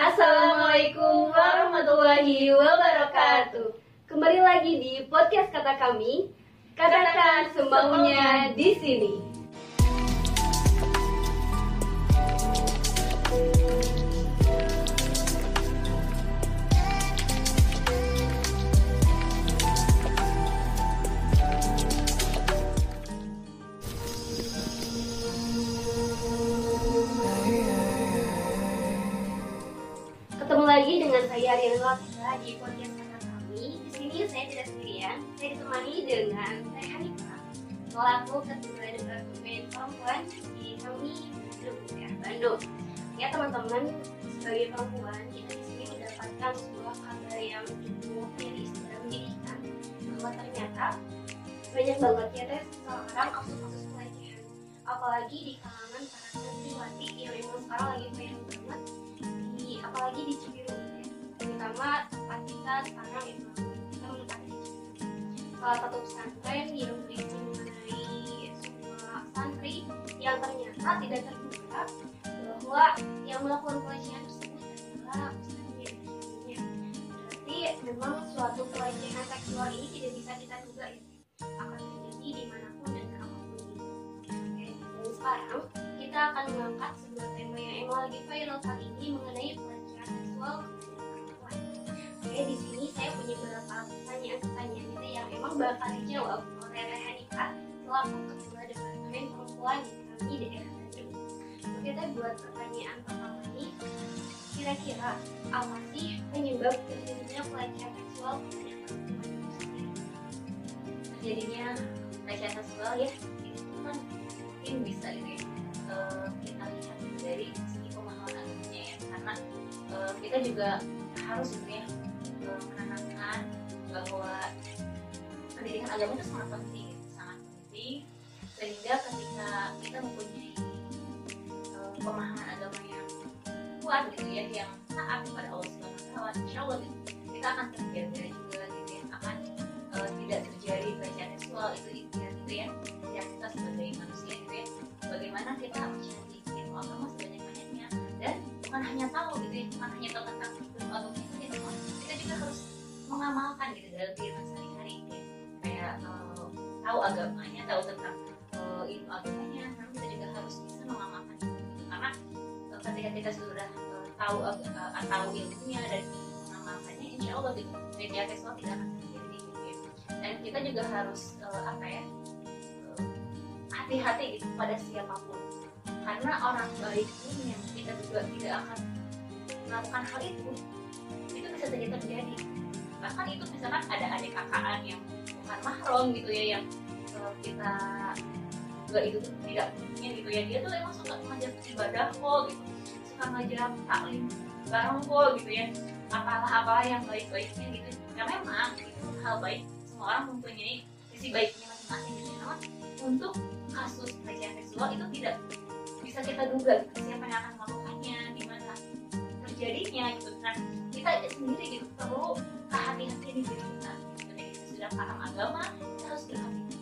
Assalamualaikum warahmatullahi wabarakatuh. Kembali lagi di podcast kata kami. Katakan semaunya di sini. Saya Riana Lapsa di podcast kami. Di sini saya tidak sendirian, saya ditemani dengan saya Hanifah, selaku ketua departemen perempuan di kami Lubuk Bandung. Ya teman-teman, sebagai perempuan kita di sini mendapatkan sebuah kabar yang cukup miris dan menyedihkan. Bahwa ternyata banyak banget ya teh sekarang kasus-kasus pelecehan. Apalagi di kalangan para santriwati yang memang sekarang lagi banyak banget di apalagi di Cibiru terutama tempat kita sekarang itu kita menempati salah satu pesantren yang berisi mengenai semua santri yang ternyata tidak terduga bahwa yang melakukan pelecehan tersebut adalah gurunya. berarti memang suatu pelecehan seksual ini tidak bisa kita duga ya akan terjadi di mana pun dan apa pun. Oke, dan sekarang kita akan mengangkat sebuah tema yang emang lagi viral kali ini mengenai pelecehan seksual. Oke, di sini saya punya beberapa pertanyaan-pertanyaan itu yang emang bakal dijawab oleh Teh Hanifah selaku ketua departemen perempuan di kami daerah Bandung. Oke, teh buat pertanyaan pertama ini, kira-kira apa sih penyebab terjadinya pelecehan seksual kepada perempuan terjadinya pelecehan seksual ya itu kan mungkin bisa gitu kita lihat dari segi pemahaman ya karena eh, kita juga harus gitu ya eh, menanamkan bahwa pendidikan agama itu sangat penting gitu, sangat penting. Sehingga ketika kita mempunyai eh, pemahaman agama yang kuat gitu ya yang taat kepada Allah Subhanahu insya Allah gitu, kita akan terjaga juga gitu ya. Akan eh, tidak terjadi pelecehan seksual itu ikhtiar gitu ya ya kita sebagai manusia gitu ya. Bagaimana kita mencari ilmu agama sebanyak banyaknya dan bukan hanya tahu gitu ya bukan hanya tahu tentang ilmu agama itu ya namun kita juga harus mengamalkan gitu dalam kehidupan sehari-hari. Gitu ya. kayak eh, tahu agamanya tahu tentang eh, ilmu agamanya namun kita juga harus bisa mengamalkan itu karena eh, ketika kita sudah eh, tahu eh, tahu ilmunya dan mengamalkannya insya Allah gitu pelecehan seksual tidak akan terjadi gitu ya. Dan kita juga harus eh, apa ya hati-hati gitu pada siapa pun. Karena orang baik pun yang kita juga tidak akan melakukan hal itu itu bisa saja terjadi bahkan itu misalkan ada adik kakaan yang bukan mahram gitu ya yang eh, kita juga itu tidak punya gitu ya. Dia tuh emang suka ngajak ibadah kok gitu. Suka ngajak taklim bareng kok gitu ya. Apalah apalah yang baik-baiknya gitu. Ya memang itu hal baik semua orang mempunyai sisi baiknya masing-masing gitu ya. Untuk kasus pelecehan seksual itu tidak bisa kita duga gitu, siapa yang akan melakukannya di mana terjadinya gitu. Nah kita sendiri gitu perlu kehati-hatian di diri kita. Sudah paham agama kita harus berhati-hati.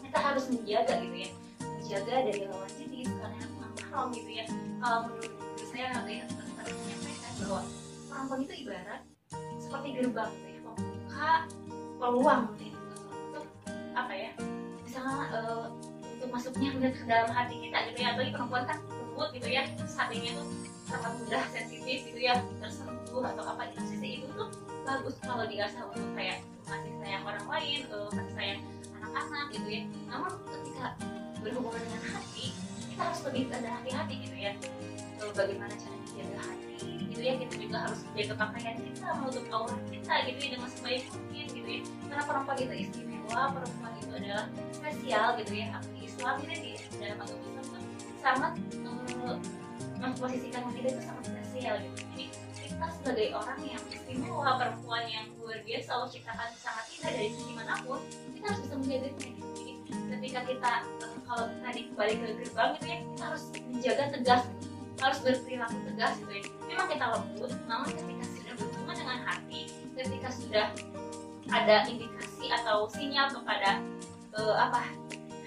Kita harus menjaga gitu ya. Menjaga dari lawan jenis karena yang mahram gitu ya. Kalau menurut saya yang pernah menyampaikan bahwa perempuan itu ibarat seperti gerbang gitu ya. Membuka peluang gitu ya, apa ya misalnya eh, untuk masuknya ke dalam hati kita gitu ya. Apalagi perempuan kan lembut gitu ya hatinya tuh sangat mudah sensitif gitu ya tersentuh atau apa itu sisi itu tuh bagus kalau diasah untuk kayak kasih sayang orang lain kasih sayang anak-anak gitu ya. Namun ketika berhubungan dengan hati kita harus lebih ada hati-hati gitu ya. Eh, bagaimana cara menjaga hati gitu ya kita juga harus menjaga pakaian kita menutup aurat kita gitu ya dengan sebaik mungkin gitu ya. Karena perempuan itu istimewa perempuan itu adalah spesial gitu ya Islam ini di dalam agama Islam sangat eh, memposisikan wanita itu sangat spesial gitu. Jadi kita sebagai orang yang istimewa perempuan yang luar biasa Allah ciptakan sangat indah dari sisi mana pun kita harus bisa menjaga gitu jadi ketika kita eh, kalau tadi kembali ke gerbang gitu ya kita harus menjaga tegas harus berperilaku tegas gitu ya. Memang kita lembut namun ketika sudah berhubungan dengan hati ketika sudah ada indikasi atau sinyal kepada eh, apa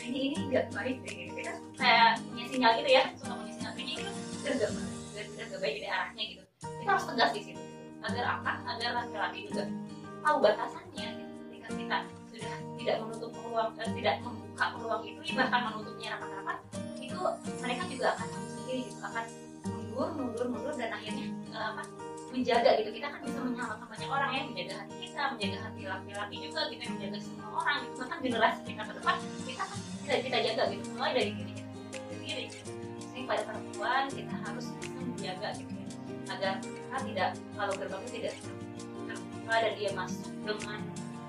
kayaknya ini nggak baik deh gitu. kita kayak punya sinyal gitu ya suka punya sinyal. Kayaknya itu udah nggak baik dari arahnya gitu. Kita harus tegas di situ. Agar apa agar laki-laki juga tahu batasannya. Gitu. ketika kita sudah tidak menutup peluang eh, tidak membuka peluang itu bahkan menutupnya rapat-rapat itu mereka juga akan sendiri gitu akan mundur mundur mundur dan akhirnya eh, apa menjaga gitu. Kita kan bisa menyelamatkan banyak orang ya menjaga hati kita menjaga hati laki-laki juga kita menjaga semua orang gitu. Bahkan generasi kita ke depan kita kan kita kita jaga gitu mulai dari diri kita sendiri pada perempuan kita harus bisa menjaga gitu ya agar kita tidak kalau gerbangnya tidak terbuka dan dia masuk dengan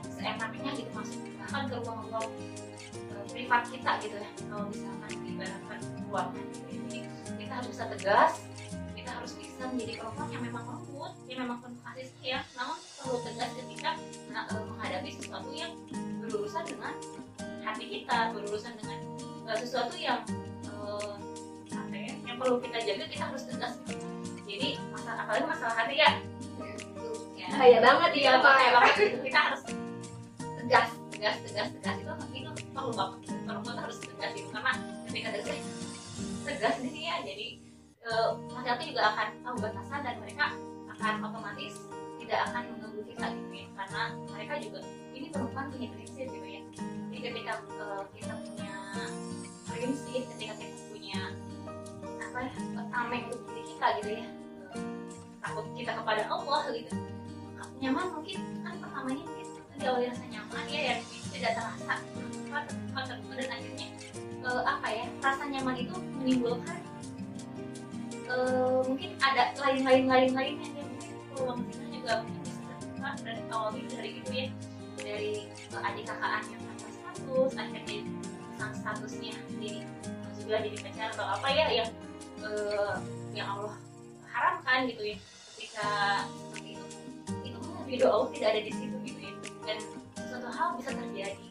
seenaknya gitu masuk bahkan ke ruang-ruang eh, privat kita gitu ya kalau misalkan ibaratkan ruangan gitu ya. kita harus bisa tegas kita harus bisa menjadi perempuan yang memang lembut yang memang penuh kasih sayang namun perlu tegas ketika menghadapi sesuatu yang berurusan dengan hati kita berurusan dengan eh, sesuatu yang eh, perlu kita jaga kita harus tegas. Jadi masalah apalagi masalah hati ya. Ya bahaya banget Iya, ya pak. banget. Kita harus tegas, tegas, tegas, tegas. Itu itu perlu banget. Perempuan harus tegas itu karena ketika tegas, tegas di sini ya, jadi eh, laki-laki juga akan tahu batasan dan mereka akan otomatis tidak akan mengganggu kita gitu ya, karena mereka juga ini perempuan punya prinsip gitu ya. Jadi ketika eh, kita punya prinsip, ketika kita punya apa ya, tameng untuk diri kita gitu ya, takut kita kepada Allah gitu. Nyaman mungkin kan pertamanya mungkin di awal rasa nyaman ya yang tidak terasa. Terbuka terbuka terbuka dan akhirnya eh, apa ya rasa nyaman itu menimbulkan eh, mungkin ada lain lain lain lainnya ya mungkin peluang zina juga mungkin bisa terbuka dan awalnya dari itu ya. Dari eh, adik kakak yang tanpa status akhirnya sang statusnya jadi juga jadi pacar atau apa ya yang eh, yang Allah haramkan gitu ya. Ketika seperti itu itu kan ridho Allah tidak ada di situ gitu ya. Dan suatu hal bisa terjadi.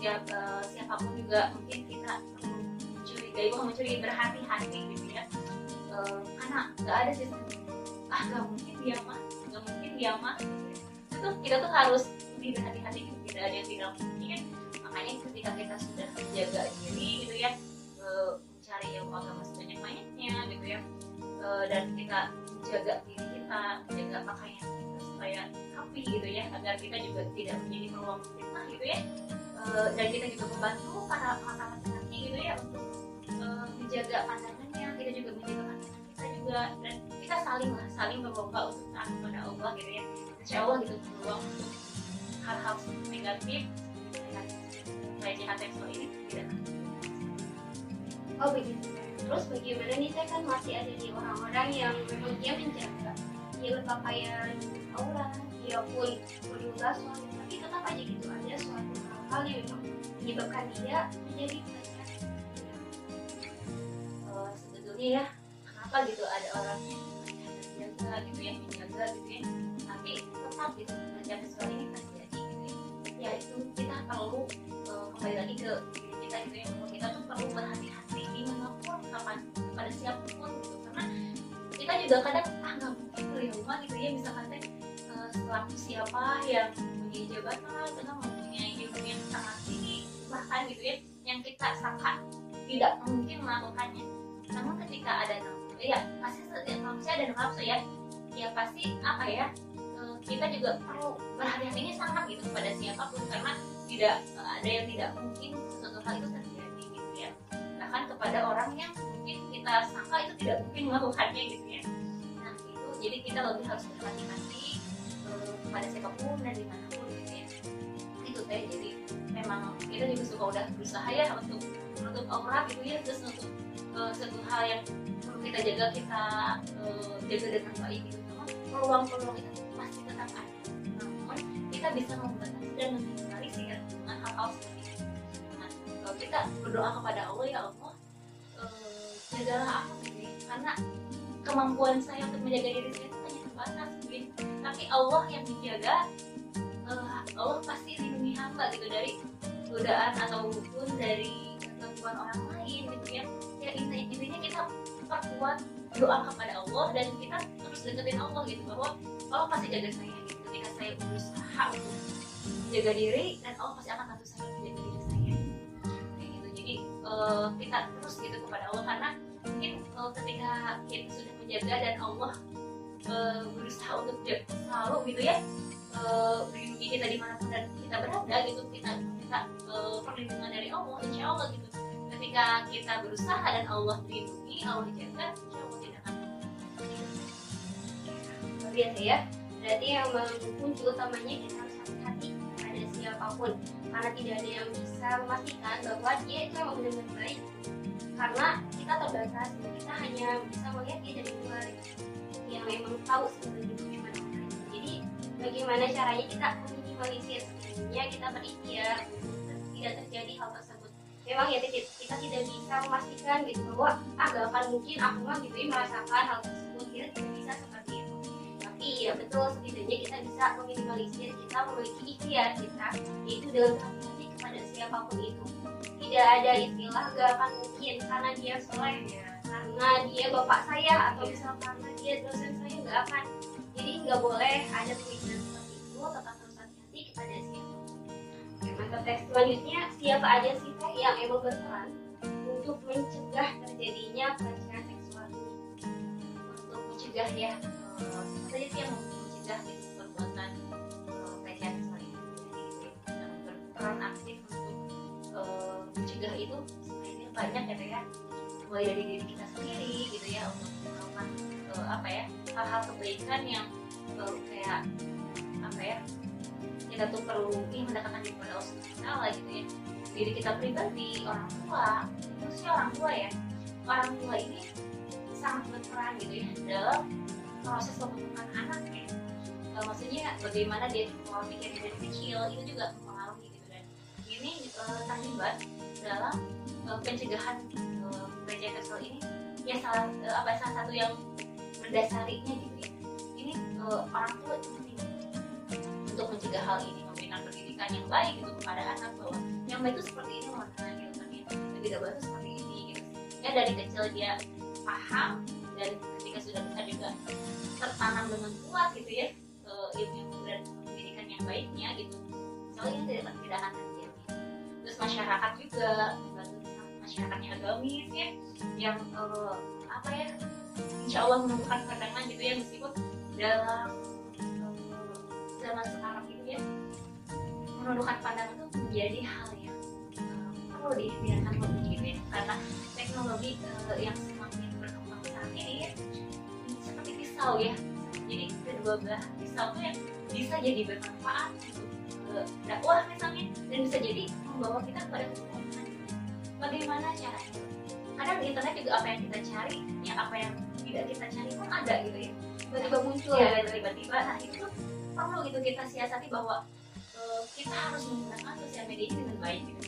Siap eh, siapa pun juga mungkin kita mencurigai bukan mencurigai berhati-hati gitu ya. Eh, karena nggak ada sih. Ah nggak mungkin dia mah nggak mungkin dia mah. Itu kita tuh harus lebih berhati-hati gitu. tidak ada yang tidak mungkin makanya ketika kita sudah menjaga diri gitu ya eh, mencari ilmu agama banyaknya gitu ya. Eh, dan kita menjaga diri kita menjaga pakaian kita supaya rapi gitu ya agar kita juga tidak menjadi peluang fitnah gitu ya. Eh, dan kita juga membantu para mata laki gitu ya untuk eh, menjaga pandangannya kita juga menjaga pandangan kita juga. Dan kita saling lah saling berlomba untuk taat kepada Allah gitu ya. Insya Allah gitu peluang hal-hal negatif pelecehan seksual ini tidak oh begitu terus bagaimana nih saya kan masih ada di orang-orang yang memang dia menjaga dia berpakaian aurat dia pun berjumlah suami tapi tetap aja gitu ada suatu hal-hal yang memang menyebabkan dia menjadi Eh, sebetulnya ya kenapa gitu ada orang yang menjaga gitu ya menjaga gitu ya tapi tetap gitu pelecehan seksual ini terjadi gitu ya. Ya itu kita perlu eh, kembali lagi ke kita gitu ya kita tuh perlu berhati-hati. Di mana pun kapan pada siapa pun gitu. Karena kita juga kadang ah nggak mungkin dari rumah gitu ya. Misalkan teh eh, selaku siapa yang mempunyai jabatan atau mempunyai ilmu yang sangat tinggi bahkan gitu ya yang kita sangka tidak mungkin melakukannya. Namun ketika ada nafsu ya pasti setiap manusia ada nafsu ya. Ya pasti apa ya eh, kita juga perlu berhati-hati sangat gitu kepada siapa pun. Karena tidak eh, ada yang tidak mungkin sesuatu hal itu terjadi gitu ya. Bahkan kepada orang yang mungkin kita sangka itu tidak mungkin melakukannya gitu ya. Nah itu jadi kita lebih harus berhati-hati eh, kepada siapa pun dan di mana pun gitu ya. Itu teh jadi memang kita juga suka udah berusaha ya untuk menutup aurat gitu ya. Terus untuk eh, satu hal yang perlu kita jaga kita eh, jaga dengan baik gitu. Namun peluang-peluang itu pasti tetap ada. Namun kita bisa membatasi dan itu nah, kalau kita berdoa kepada Allah ya Allah eh, jagalah aku ya. karena kemampuan saya untuk menjaga diri saya itu hanya terbatas mungkin tapi Allah yang menjaga eh, Allah pasti lindungi hamba gitu. Dari godaan ataupun dari gangguan orang lain gitu ya. Ya intinya, intinya kita perkuat doa kepada Allah dan kita terus deketin Allah gitu. Bahwa Allah pasti jaga saya gitu. Ketika saya berusaha untuk menjaga diri dan Allah pasti akan bantu saya menjaga diri saya. Kayak gitu. Jadi eh, kita terus gitu kepada Allah karena mungkin eh, ketika kita sudah menjaga dan Allah uh, berusaha untuk selalu gitu ya uh, melindungi kita di mana pun dan kita berada gitu kita kita uh, perlindungan dari Allah insya Allah gitu. Ketika kita berusaha dan Allah melindungi Allah jaga insya Allah tidak akan biasa ya berarti yang kunci utamanya kita hati-hati pada siapa pun. Karena tidak ada yang bisa memastikan bahwa dia itu memang benar-benar baik. Karena kita terbatas kita hanya bisa melihat dia dari luar. Yang memang tahu sebenarnya bagaimana jadi bagaimana caranya kita meminimalisir sebenarnya kita berikhtiar tidak terjadi hal tersebut. Memang ya kita, kita tidak bisa memastikan gitu bahwa ah gak akan mungkin aku mah gitu merasakan hal tersebut kita tapi ya betul setidaknya kita bisa meminimalisir kita memiliki ikhtiar kita yaitu dengan hati kepada siapa pun itu. Tidak ada istilah gak akan mungkin karena dia soleh ya karena dia bapak saya atau misal karena dia dosen saya nggak akan. Jadi nggak boleh ada pemikiran seperti itu tetap harus hati-hati kepada Oke, maka teks selanjutnya siapa aja sih teh yang emang berperan untuk mencegah terjadinya pelecehan seksual ini? Untuk mencegah ya saja sih yang mencegah gitu perbuatan pelecehan seksual ini jadi berperan aktif untuk uh, mencegah itu. Sebenarnya banyak ya ya. Mulai dari diri kita sendiri gitu ya untuk melakukan uh, apa ya hal-hal kebaikan yang kayak apa ya kita tuh perlu ini mendekatkan diri kepada Allah Subhanahu gitu ya. Diri kita pribadi orang tua khususnya orang tua ya. Orang tua ini sangat berperan gitu ya dalam proses pembentukan anaknya uh, maksudnya bagaimana dia pola pikir dari kecil itu juga mempengaruhi gitu dan ini uh, terlibat dalam uh, pencegahan uh, pelecehan seksual ini. Ya salah uh, apa salah satu yang mendasarinya gitu ya. Ini uh, orang tua penting untuk mencegah hal ini memberikan pendidikan yang baik gitu kepada anak bahwa yang baik itu seperti ini loh gitu kan ya tidak baik seperti ini gitu. Ya dari kecil dia paham dan ketika sudah besar juga tertanam dengan kuat gitu ya uh, ilmu dan pendidikan yang baiknya gitu. Soalnya tidak tidak akan terjadi. Terus masyarakat juga masyarakatnya agamis ya yang uh, apa ya insya Allah menemukan pandangan gitu ya meskipun dalam uh, zaman sekarang itu ya menundukkan pandangan itu menjadi hal yang uh, perlu dibiarkan lebih gitu ya karena teknologi uh, yang semakin berkembang saat ini ya pisau ya. Jadi kedua belah pisau itu yang bisa jadi bermanfaat untuk uh, dakwah misalnya dan bisa jadi membawa kita kepada kebenaran bagaimana caranya? Kadang di internet juga apa yang kita cari ya apa yang tidak kita cari pun ada gitu ya. Tiba-tiba muncul. Ya tiba-tiba. Nah itu tuh perlu gitu kita siasati bahwa uh, kita harus menggunakan sosial media ini dengan baik gitu.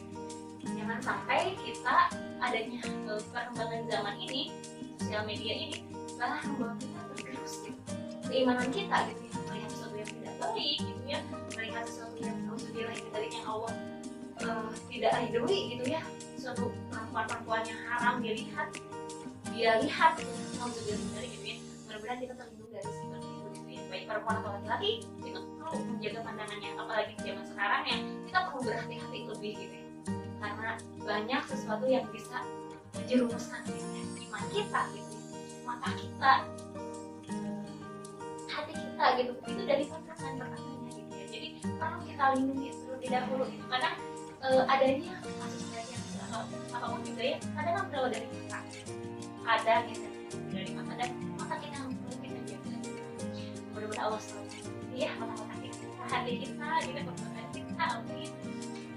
Jangan sampai kita adanya uh, perkembangan zaman ini sosial media ini malah membawa kita keimanan kita gitu ya. Melihat sesuatu yang tidak baik gitu ya. Melihat sesuatu yang harus dari yang Allah uh, tidak ridhoi gitu ya. Suatu perempuan-perempuan yang haram dia lihat dia lihat gitu dari gitu ya. Mudah-mudahan kita terlindung dari seperti itu gitu ya. Baik perempuan atau laki-laki itu perlu menjaga pandangannya. Apalagi di zaman sekarang yang kita perlu berhati-hati lebih gitu ya. Karena banyak sesuatu yang bisa menjerumuskan gitu ya. Iman kita gitu ya. Mata kita hati kita gitu. Itu dari perkataan perkataannya gitu ya jadi perlu kita lindungi terlebih dahulu gitu karena uh, adanya kasus pelecehan atau apa pun juga ya kadang kan berawal dari kita. Kadang ya dari mata dan mata kita yang perlu kita jaga. Mudah-mudahan Allah selalu ya mata-mata kita hati kita juga perbuatan kita amin.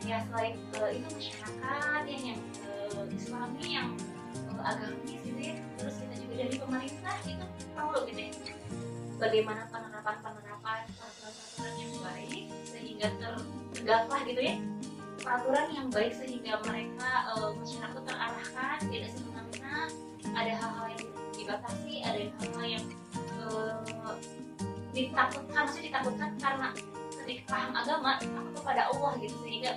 Ya selain uh, itu masyarakat ya yang uh, islami yang uh, agamis gitu ya. Terus kita juga dari pemerintah itu perlu gitu ya bagaimana penerapan penerapan peraturan-peraturan yang baik sehingga tertegaklah gitu ya. Peraturan yang baik sehingga mereka uh, masyarakat terarahkan tidak semena-mena. Ada hal-hal yang dibatasi ada hal-hal yang uh, ditakutkan maksudnya ditakutkan karena ketika paham agama takut kepada Allah gitu. Sehingga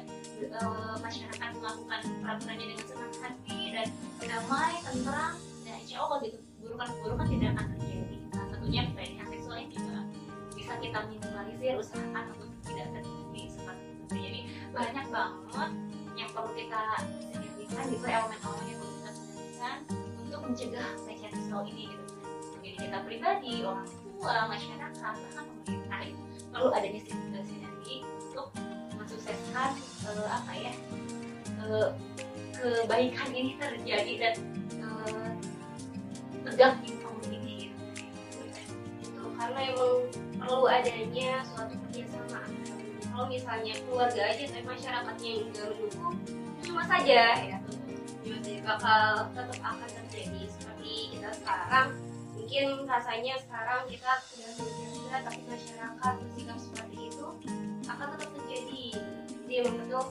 uh, masyarakat melakukan peraturannya dengan senang hati dan damai tentram dan insya Allah gitu burukan-burukan tidak akan terjadi. Nah tentunya juga bisa kita minimalisir usahakan untuk tidak terjadi seperti itu jadi banyak banget yang perlu kita sinergikan gitu elemen-elemen yang perlu kita sinergikan untuk mencegah pelecehan seksual ini gitu jadi kita pribadi orang tua masyarakat bahkan pemerintah itu perlu adanya sinergi untuk mensukseskan uh, apa ya uh, kebaikan ini terjadi dan uh, tegak di gitu. karena emang perlu adanya suatu kerjasama. Kalau misalnya keluarga aja tapi masyarakatnya yang nggak mendukung cuma saja ya. Cuma saja bakal tetap akan terjadi seperti kita sekarang. Mungkin rasanya sekarang kita sudah terbiasa tapi masyarakat bersikap seperti itu akan tetap terjadi. Jadi memang betul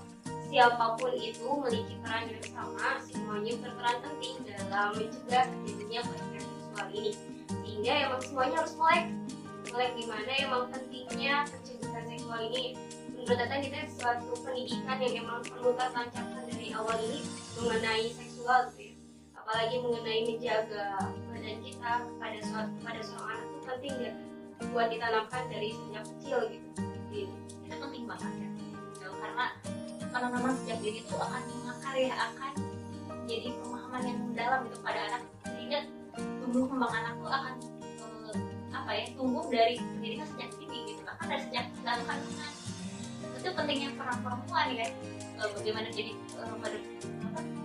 siapa pun itu memiliki peran yang sama semuanya berperan penting dalam mencegah terjadinya pelecehan seksual ini. Sehingga emang semuanya harus melek melek gimana emang pentingnya pencegahan seksual ini? Menurut Tata kita suatu pendidikan yang emang perlu tancapkan dari awal ini mengenai seksual gitu ya. Apalagi mengenai menjaga badan kita pada suatu pada seorang anak itu penting ya buat ditanamkan dari sejak kecil gitu. Itu penting banget ya. Karena penanaman sejak dini itu akan mengakar ya akan jadi pemahaman yang mendalam gitu pada anak. Sehingga tumbuh kembang anak tuh akan apa ya tumbuh dari pendidikan sejak dini gitu bahkan dari sejak dalam kandungan itu pentingnya peran perempuan ya eh, bagaimana jadi eh,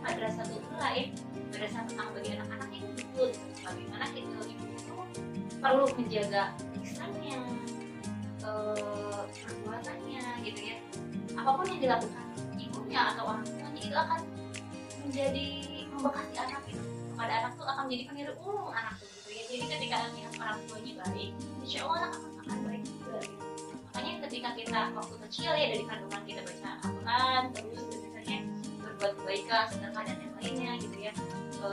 madrasah lain madrasah tentang bagi anak-anak yang betul. Bagaimana kita itu perlu menjaga lisannya eh, perbuatannya gitu ya. Apa pun yang dilakukan ibunya atau orang tuanya itu akan menjadi membekas di anak itu. Kepada anak tuh akan menjadi peniru ulung anak tuh ya jadi ketika anak orang tuanya baik insya Allah anak akan, baik juga. Makanya ketika kita waktu kecil ya dari kandungan kita baca Al-Quran terus misalnya berbuat kebaikan sedekah dan yang lainnya gitu ya. E,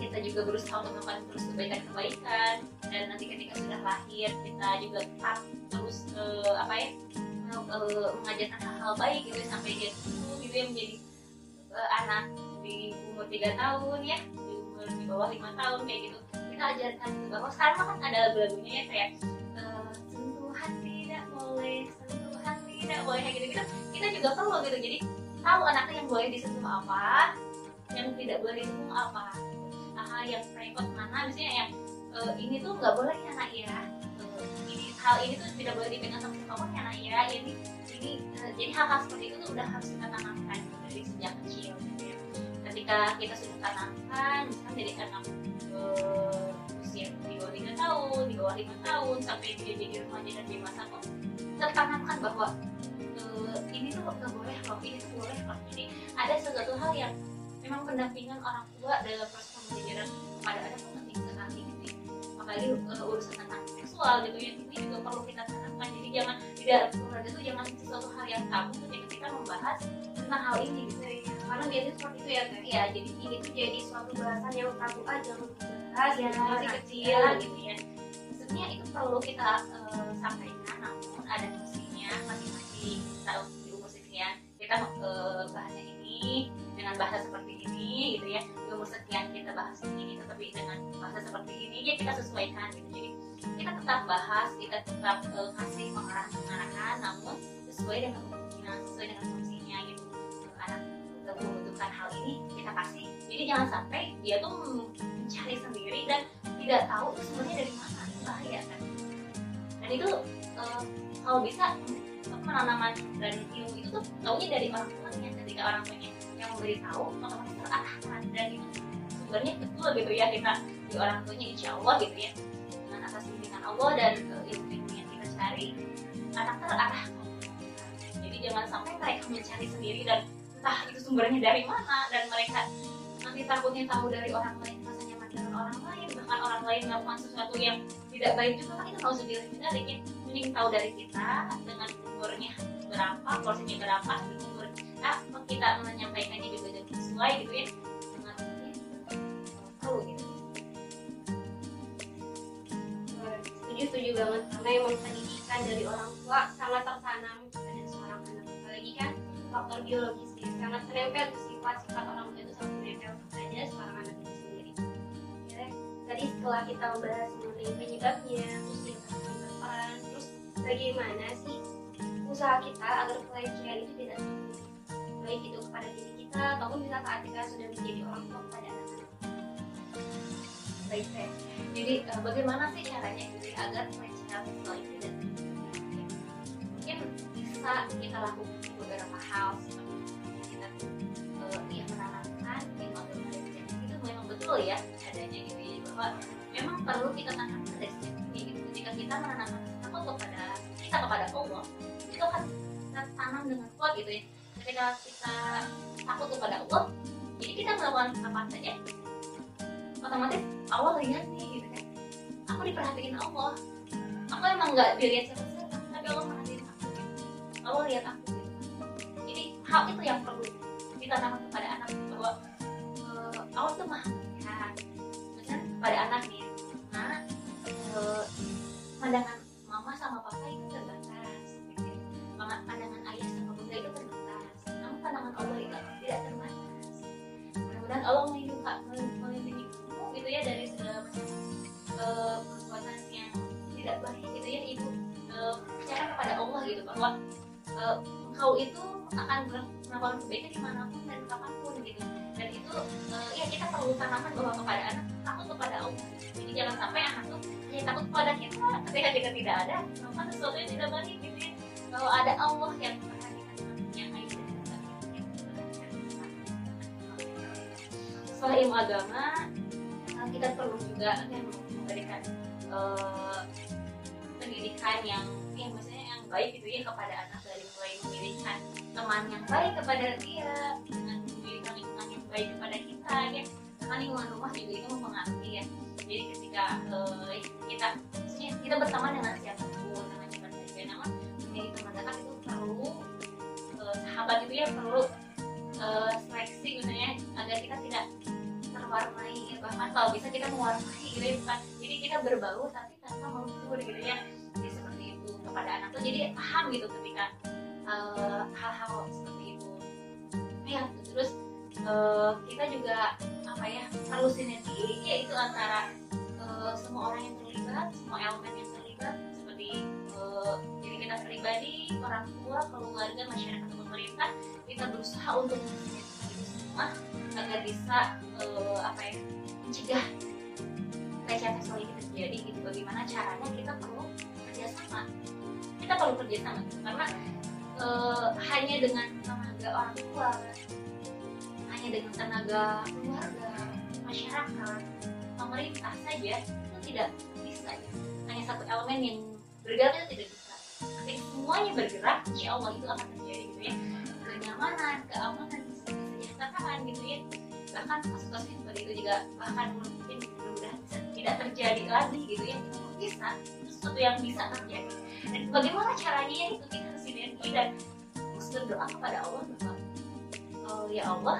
kita juga berusaha untuk melakukan terus kebaikan-kebaikan. Dan nanti ketika sudah lahir kita juga tetap terus e, apa ya uh, mengajarkan hal-hal baik gitu sampai dia tumbuh gitu ya menjadi uh, anak di umur tiga tahun ya di umur di bawah lima tahun kayak gitu kita ajarkan. Bahwa sekarang kan ada lagu-lagunya ya kayak uh, sentuhan tidak boleh sentuhan tidak boleh kayak gitu gitu kita juga perlu gitu. Jadi tahu anaknya yang boleh disentuh apa yang tidak boleh disentuh apa. Hal yang private mana? Misalnya yang uh, ini tuh nggak boleh ya nak ya. Hal ini tuh tidak boleh dipegang sama siapa pun ya ya. Ini ini jadi hal-hal seperti itu tuh udah harus kita tanamkan dari sejak kecil gitu ya. ketika kita sudah tanamkan misalnya dari anak usia di bawah tiga tahun di bawah lima tahun sampai dia jadi remaja dan dewasa tuh kita tanamkan bahwa uh, ini tuh nggak boleh loh ini tuh boleh loh jadi ada sesuatu hal yang memang pendampingan orang tua dalam proses pembelajaran kepada anak tuh penting sekali gitu ya. apalagi uh, urusan tentang seksual gitu ya ini juga perlu kita tanamkan. Jadi jangan tidak keluarga itu jangan sesuatu hal yang tabu ketika kita membahas tentang hal ini gitu ya. Karena biasanya seperti itu ya kan ya jadi ini tuh jadi suatu bahasan yang tabu aja dibahas ya masih kecil gitu ya. Maksudnya itu perlu kita uh, sampaikan namun ada fungsinya masing-masing. Tahu di umur sekian kita uh, bahasnya ini dengan bahasa seperti ini gitu ya. Di umur sekian kita bahas ini tetapi dengan bahasa seperti ini ya kita sesuaikan gitu. Jadi kita tetap bahas kita tetap uh, kasih pengarahan pengarahan namun sesuai dengan fungsinya sesuai dengan fungsinya gitu. Anak membutuhkan hal ini kita kasih. Jadi jangan sampai dia tuh mencari sendiri dan tidak tahu sebenarnya dari mana. Bahaya kan? Dan itu uh, kalau bisa penanaman dan ilmu itu tuh taunya dari orang tuanya. Ketika orang tuanya yang memberitahu otomatis terarahkan. Dan itu sumbernya betul gitu ya kita di orang tuanya insya Allah gitu ya. Atas bimbingan Allah dan ilmu-ilmu yang kita cari anak terarah. Jadi jangan sampai mereka mencari sendiri dan entah itu sumbernya dari mana dan mereka nanti takutnya tahu dari orang lain rasa nyaman orang lain bahkan orang lain melakukan sesuatu yang tidak baik juga kan itu tahu sendiri sendiri ya. Mending tahu dari kita dengan umurnya berapa porsinya berapa umur nah kita menyampaikannya juga dengan sesuai gitu ya. Dengan tahu gitu. Setuju setuju banget. Karena emang pendidikan dari orang tua sangat tertanam pada seorang anak. Apalagi kan faktor biologisnya sangat menempel sifat-sifat orang tua itu sangat menempel pada seorang anak itu sendiri. Ya, tadi setelah kita membahas mengenai penyebabnya terus kita berperan terus bagaimana sih usaha kita agar pelecehan itu tidak terjadi baik itu kepada diri kita ataupun bisa saat kita sudah menjadi orang tua kepada anak-anak. Baik saya jadi uh, bagaimana sih caranya ya, agar pelecehan seksual ini tidak terjadi? Mungkin bisa kita lakukan beberapa hal betul ya adanya gitu ya. Bahwa memang perlu kita tanamkan dari sejak ini gitu ketika kita menanamkan takut kepada kita kepada Allah itu akan kita tanam dengan kuat gitu ya. Ketika kita takut kepada Allah jadi kita melakukan apa saja otomatis Allah lihat nih gitu kan. Aku diperhatiin Allah. Aku emang nggak dilihat siapa-siapa tapi Allah merhatiin aku. Allah lihat aku gitu. jadi hal itu yang perlu ditanamkan kepada anak bahwa uh, Allah tuh maha melihat misalnya kepada anak nih nah uh, pandangan mama sama papa itu terbatas. Pandangan ayah sama bunda itu terbatas. Namun pandangan Allah itu tidak terbatas. Mudah-mudahan Allah melindungi kamu gitu ya dari segala macam uh, perbuatan yang tidak baik gitu ya ibu. Percaya kepada Allah gitu bahwa uh, engkau itu akan melakukan kebaikan di mana pun dan kapan pun gitu. Dan itu uh, ya kita perlu tanamkan bahwa kepada anak jadi jangan sampai anak tuh hanya takut kepada kita ketika kita tidak ada. Melakukan sesuatu yang tidak baik gitu ya. Kalau ada Allah yang memperhatikan setelah ilmu agama kita perlu juga yang memberikan uh, pendidikan yang yang maksudnya yang baik gitu ya kepada anak dari mulai memilihkan teman yang baik kepada dia dengan memilihkan lingkungan yang baik kepada kita ya. Karena lingkungan rumah juga itu mempengaruhi ya jadi ketika uh, kita maksudnya kita berteman dengan siapa pun dengan siapa saja namun menjadi teman dekat itu perlu uh, sahabat itu ya perlu uh, seleksi misalnya agar kita tidak terwarnai ya. bahkan kalau bisa kita mewarnai gitu ya bukan. Jadi kita berbau tapi tanpa melebur gitu ya jadi seperti itu kepada anak tuh. Jadi paham gitu ketika hal-hal uh, seperti itu. Ya terus uh, kita juga apa ya perlu sinergi yaitu antara uh, semua orang yang terlibat semua elemen yang terlibat seperti uh, jadi kita pribadi orang tua keluarga masyarakat pemerintah kita berusaha untuk semua agar bisa uh, apa ya mencegah pelecehan seksual ini terjadi gitu. Bagaimana caranya kita perlu kerjasama? Kita perlu kerjasama karena uh, hanya dengan tenaga orang tua dengan tenaga keluarga masyarakat pemerintah saja itu tidak bisa gitu. hanya satu elemen yang bergerak itu tidak bisa. Tapi semuanya bergerak insya Allah itu akan terjadi gitu ya. Kenyamanan keamanan kesejahteraan gitu ya. Bahkan kasus-kasus seperti itu juga bahkan mungkin mudah-mudahan tidak terjadi lagi gitu ya. Bisa sesuatu yang bisa terjadi. Dan bagaimana caranya ya itu kita sinergi dan berdoa kepada Allah bahwa oh, ya Allah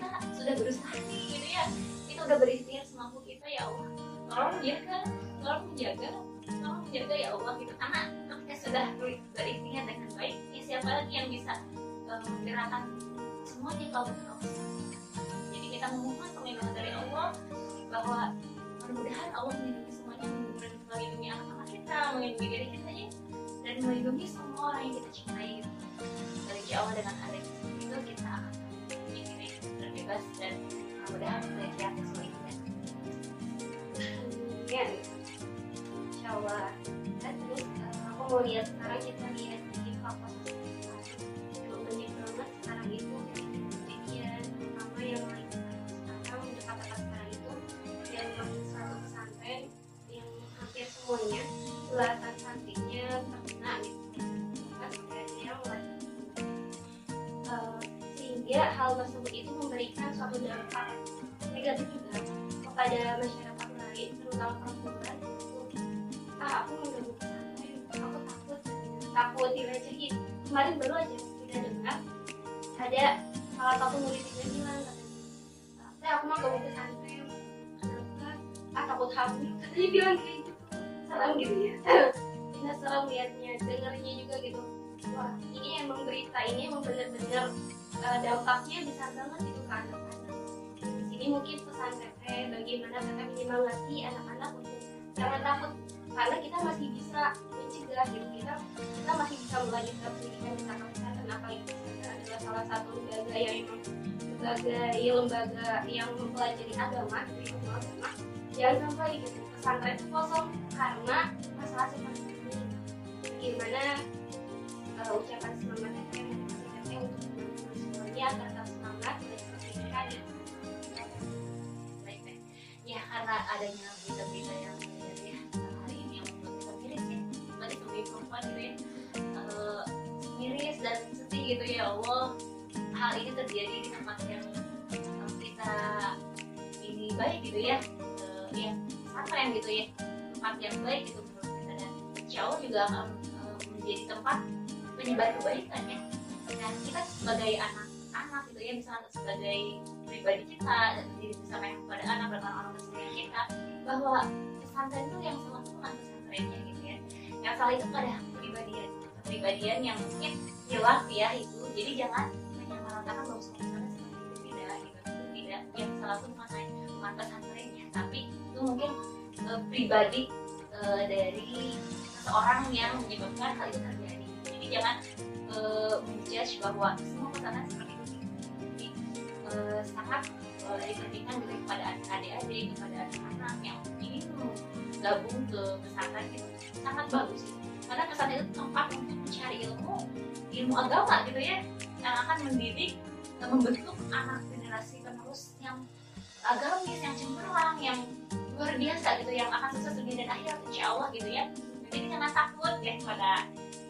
kita sudah berusaha nih gitu ya. Kita udah berikhtiar semampu kita ya Allah. Tolong jaga tolong menjaga tolong menjaga ya Allah gitu. Karena kita sudah berikhtiar dengan baik ya siapa lagi yang bisa uh, menggerakkan semuanya kalau kita jadi kita memohon perlindungan dari Allah bahwa mudah-mudahan Allah melindungi semuanya melindungi anak-anak kita melindungi diri kita ya. Dan melindungi semua orang yang kita cintai gitu. dari Allah dengan adanya itu kita akan terbebas dan mudah-mudahan pelecehan seksual ini ya insya Allah dan terus uh, aku mau lihat sekarang kita lihat memberikan suatu dampak negatif juga kepada masyarakat lain terutama perempuan ah aku mengganggu pesantren aku takut takut dilecehin kemarin baru aja kita dengar ada salah satu murid yang bilang katanya saya aku mau gak mau pesantren kenapa ah takut hamil katanya bilang kayak gitu serem gitu ya kita serem liatnya dengarnya juga gitu wah ini emang berita ini emang bener-bener uh, dampaknya besar banget gitu ke di sini mungkin pesan teteh bagaimana teteh menyemangati anak-anak untuk jangan takut. Karena kita masih bisa mencegah gitu kita kita masih bisa melanjutkan pendidikan di sana kesehatan apalagi pesantren adalah salah satu lembaga yang sebagai lembaga yang mempelajari agama gitu agama jangan sampai gitu pesantren itu kosong. Karena masalah seperti ini gimana uh, ucapan semangatnya saya mengucapkan untuk teman-teman karena adanya berita-berita yang ya hari ini yang kita miris ya. Tadi sebagai perempuan gitu ya eh, miris dan sedih gitu ya Allah. Hal ini terjadi di tempat yang kita ini baik gitu ya. Eh, ya pesantren gitu ya. Tempat yang baik gitu kita. Dan Allah juga akan eh, menjadi tempat penyebar kebaikan ya. Dan kita sebagai anak-anak gitu ya misalnya sebagai pribadi kita dan diri disampaikan kepada anak dan orang-orang tersayang kita bahwa pesantren itu yang salah itu bukan pesantrennya gitu ya. Yang salah itu pada kepribadian kepribadian yang mungkin hilaf ya itu. Jadi jangan menyamaratakan bahwa pesantren seperti itu tidak gitu. Itu tidak yang salah itu bukan bukan pesantrennya. Tapi itu mungkin eh, pribadi eh, dari seseorang yang menyebabkan hal itu terjadi. Jadi jangan eh, menjudge bahwa semua pesantren seperti eh, sangat dipentingkan juga kepada adik-adik kepada anak-anak yang ingin gabung ke pesantren itu. Sangat bagus karena pesantren itu tempat untuk mencari ilmu ilmu agama gitu ya yang akan mendidik membentuk anak generasi penerus yang agamis yang cemerlang yang luar biasa gitu yang akan sukses dunia dan akhirat insya Allah gitu ya. Jadi jangan takut ya kepada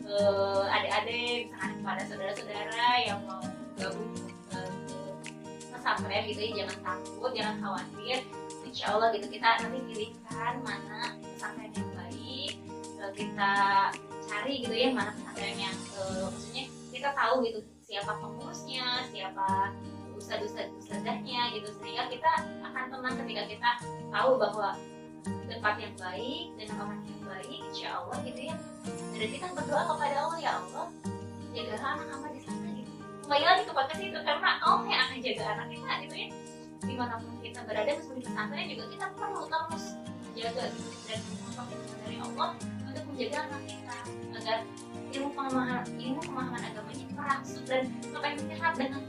eh, adik-adik misalkan kepada saudara-saudara yang mau gabung pesantren gitu ya jangan takut jangan khawatir. Insya Allah gitu kita nanti pilihkan mana pesantren yang baik eh, kita cari gitu ya mana pesantren yang eh, maksudnya kita tahu gitu siapa pengurusnya siapa ustadz-ustadznya gitu. Sehingga kita akan tenang ketika kita tahu bahwa tempat yang baik dan orang yang baik insya Allah gitu ya. Dan kita berdoa kepada Allah ya Allah jaga anak kembali lagi ke podcast itu karena Allah yang akan jaga anak kita gitu ya? Di mana pun kita berada meskipun di pesantren juga kita perlu terus jaga gitu dan memohon dari Allah untuk menjaga anak kita agar ilmu pemahaman ilmu pemahaman agamanya merasuk dan menyerap dengan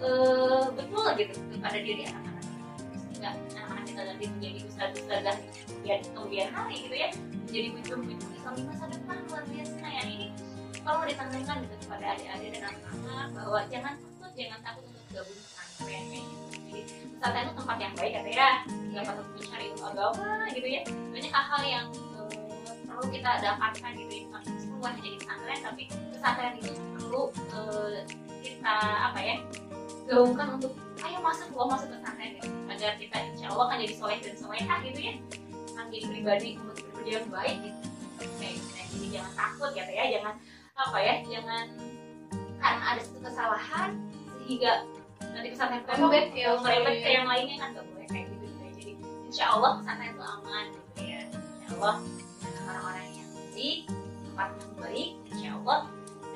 eh, betul gitu kepada diri anak-anak sehingga anak-anak kita nanti menjadi ustadz-ustadzah kemudian kemudian hari gitu ya menjadi pemimpin-pemimpin Islam di masa depan luar biasa perlu ditanamkan gitu kepada adik-adik dan anak-anak bahwa jangan takut jangan takut untuk gabung pesantren kayak gitu. Jadi pesantren itu tempat yang baik kata ya. Tempat untuk mencari ilmu agama gitu ya. Banyak hal-hal yang eh, perlu kita dapatkan gitu ya. Bukan semua hanya di pesantren tapi pesantren itu perlu eh, kita apa ya gaungkan untuk ayo masuk lo masuk pesantren gitu. Agar kita insya Allah akan jadi soleh dan solehah gitu ya. Akan jadi pribadi untuk pribadi yang baik gitu. Kayak gitu. Nah, jadi jangan takut gitu ya. Jangan apa ya jangan karena ada satu kesalahan sehingga nanti kita Merembet ya, merembet ke iya. yang lainnya kan gak boleh kayak gitu ya. jadi insya Allah pesantren itu aman gitu ya insya Allah orang-orang yang baik tempat yang baik insya Allah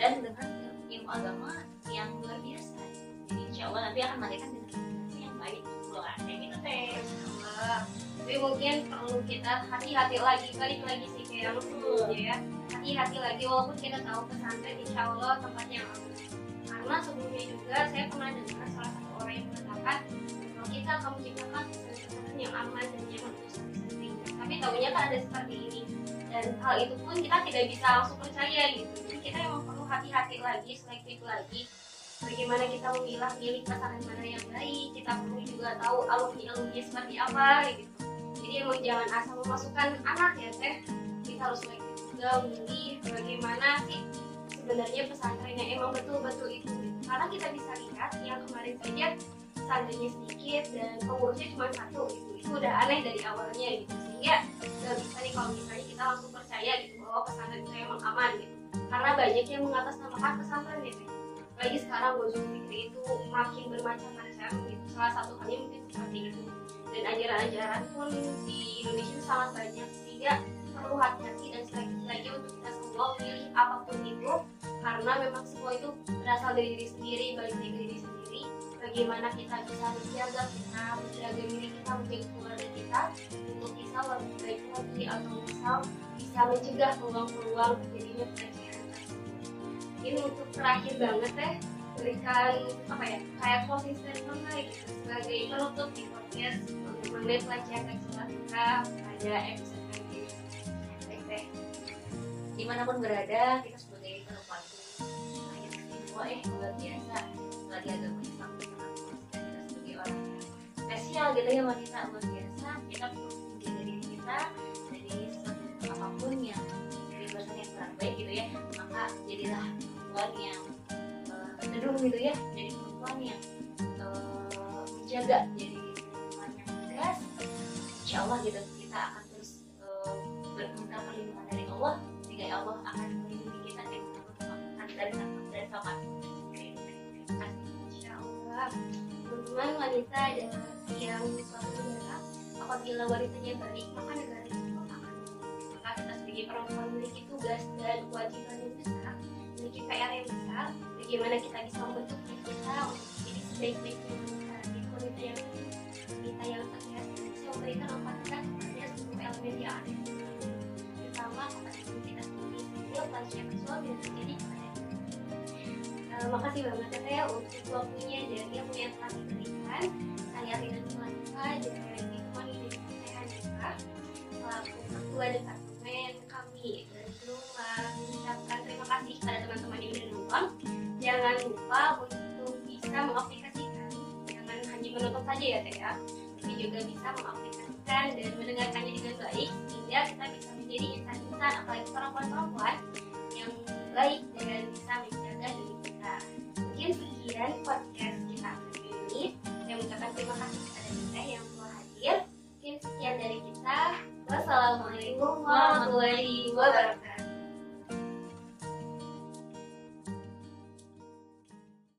dan dengan ilmu agama yang luar biasa jadi insya Allah nanti akan melahirkan generasi yang baik loh kayak gitu teh. Tapi mungkin perlu kita hati-hati lagi, balik lagi sih kayak yang sebelumnya ya. Hati-hati lagi walaupun kita tahu pesantren insya Allah tempat yang aman. Karena sebelumnya juga saya pernah dengar salah satu orang yang mengatakan kalau kita akan menciptakan pesantren yang aman dan nyaman. Tapi tahunya kan ada seperti ini. Dan hal itu pun kita tidak bisa langsung percaya gitu. Jadi kita memang perlu hati-hati lagi, selektif lagi bagaimana kita memilah milih pasangan mana yang baik kita perlu juga tahu alumni alumni seperti apa gitu jadi emang jangan asal memasukkan anak ya teh. Kita harus selektif juga memilih bagaimana sih sebenarnya pesantrennya. Emang betul-betul itu. Karena kita bisa lihat yang kemarin saja pesantrennya sedikit dan pengurusnya cuma satu gitu. Itu udah aneh dari awalnya gitu. Sehingga nggak bisa nih kalau misalnya kita langsung percaya gitu bahwa pesantren itu emang aman gitu. Karena banyak yang mengatasnamakan pesantren gitu apalagi sekarang Gojong Fikri itu makin bermacam-macam gitu. salah satu halnya mungkin seperti itu dan ajaran-ajaran pun di Indonesia itu sangat banyak. Sehingga perlu hati-hati dan selektif lagi untuk kita semua pilih apa pun itu karena memang semua itu berasal dari diri sendiri balik dari diri sendiri. Bagaimana kita bisa menjaga kita menjaga diri kita menjaga keluarga kita untuk bisa lebih baik lagi atau misal bisa mencegah peluang-peluang terjadinya pelecehan ini untuk terakhir banget teh berikan apa ya kayak lah gitu sebagai penutup di podcast mengenai pelecehan seksual kita pada episode ini. Baik, baik. di mana pun berada kita sebagai perempuan yang istimewa eh luar biasa lagi agama Islam kita sebagai orang yang spesial gitu ya wanita luar biasa kita perlu menjaga diri kita dari apa pun yang kebebasan yang kurang baik gitu ya maka jadilah perempuan yang uh, teduh gitu ya jadi perempuan yang eh, menjaga jadi perempuan yang tegas insya Allah gitu kita akan terus uh, berminta perlindungan dari Allah sehingga Allah akan melindungi kita dari akan dari dari kapan Insya Allah. Teman-teman wanita yang suatu negara. Apabila wanitanya baik, maka negara itu akan. Maka kita sebagai perempuan memiliki tugas dan kewajiban yang besar, memiliki PR yang besar. Bagaimana kita bisa membentuk diri kita untuk menjadi sebaik-baiknya jadi wanita yang wanita yang tegas, bisa memberikan manfaat kepada seluruh elemen ada di dunia. Terutama kepada diri kita sendiri, pelecehan seksual tidak terjadi kepada kita. Eh, makasih banget ya Teh untuk waktunya dan yang telah diberikan. tokoh-tokoh yang baik dengan bisa menjaga diri kita. Mungkin sekian podcast kita ini. Saya mengucapkan terima kasih kepada kita yang telah hadir. Mungkin sekian dari kita. Wassalamualaikum warahmatullahi wabarakatuh.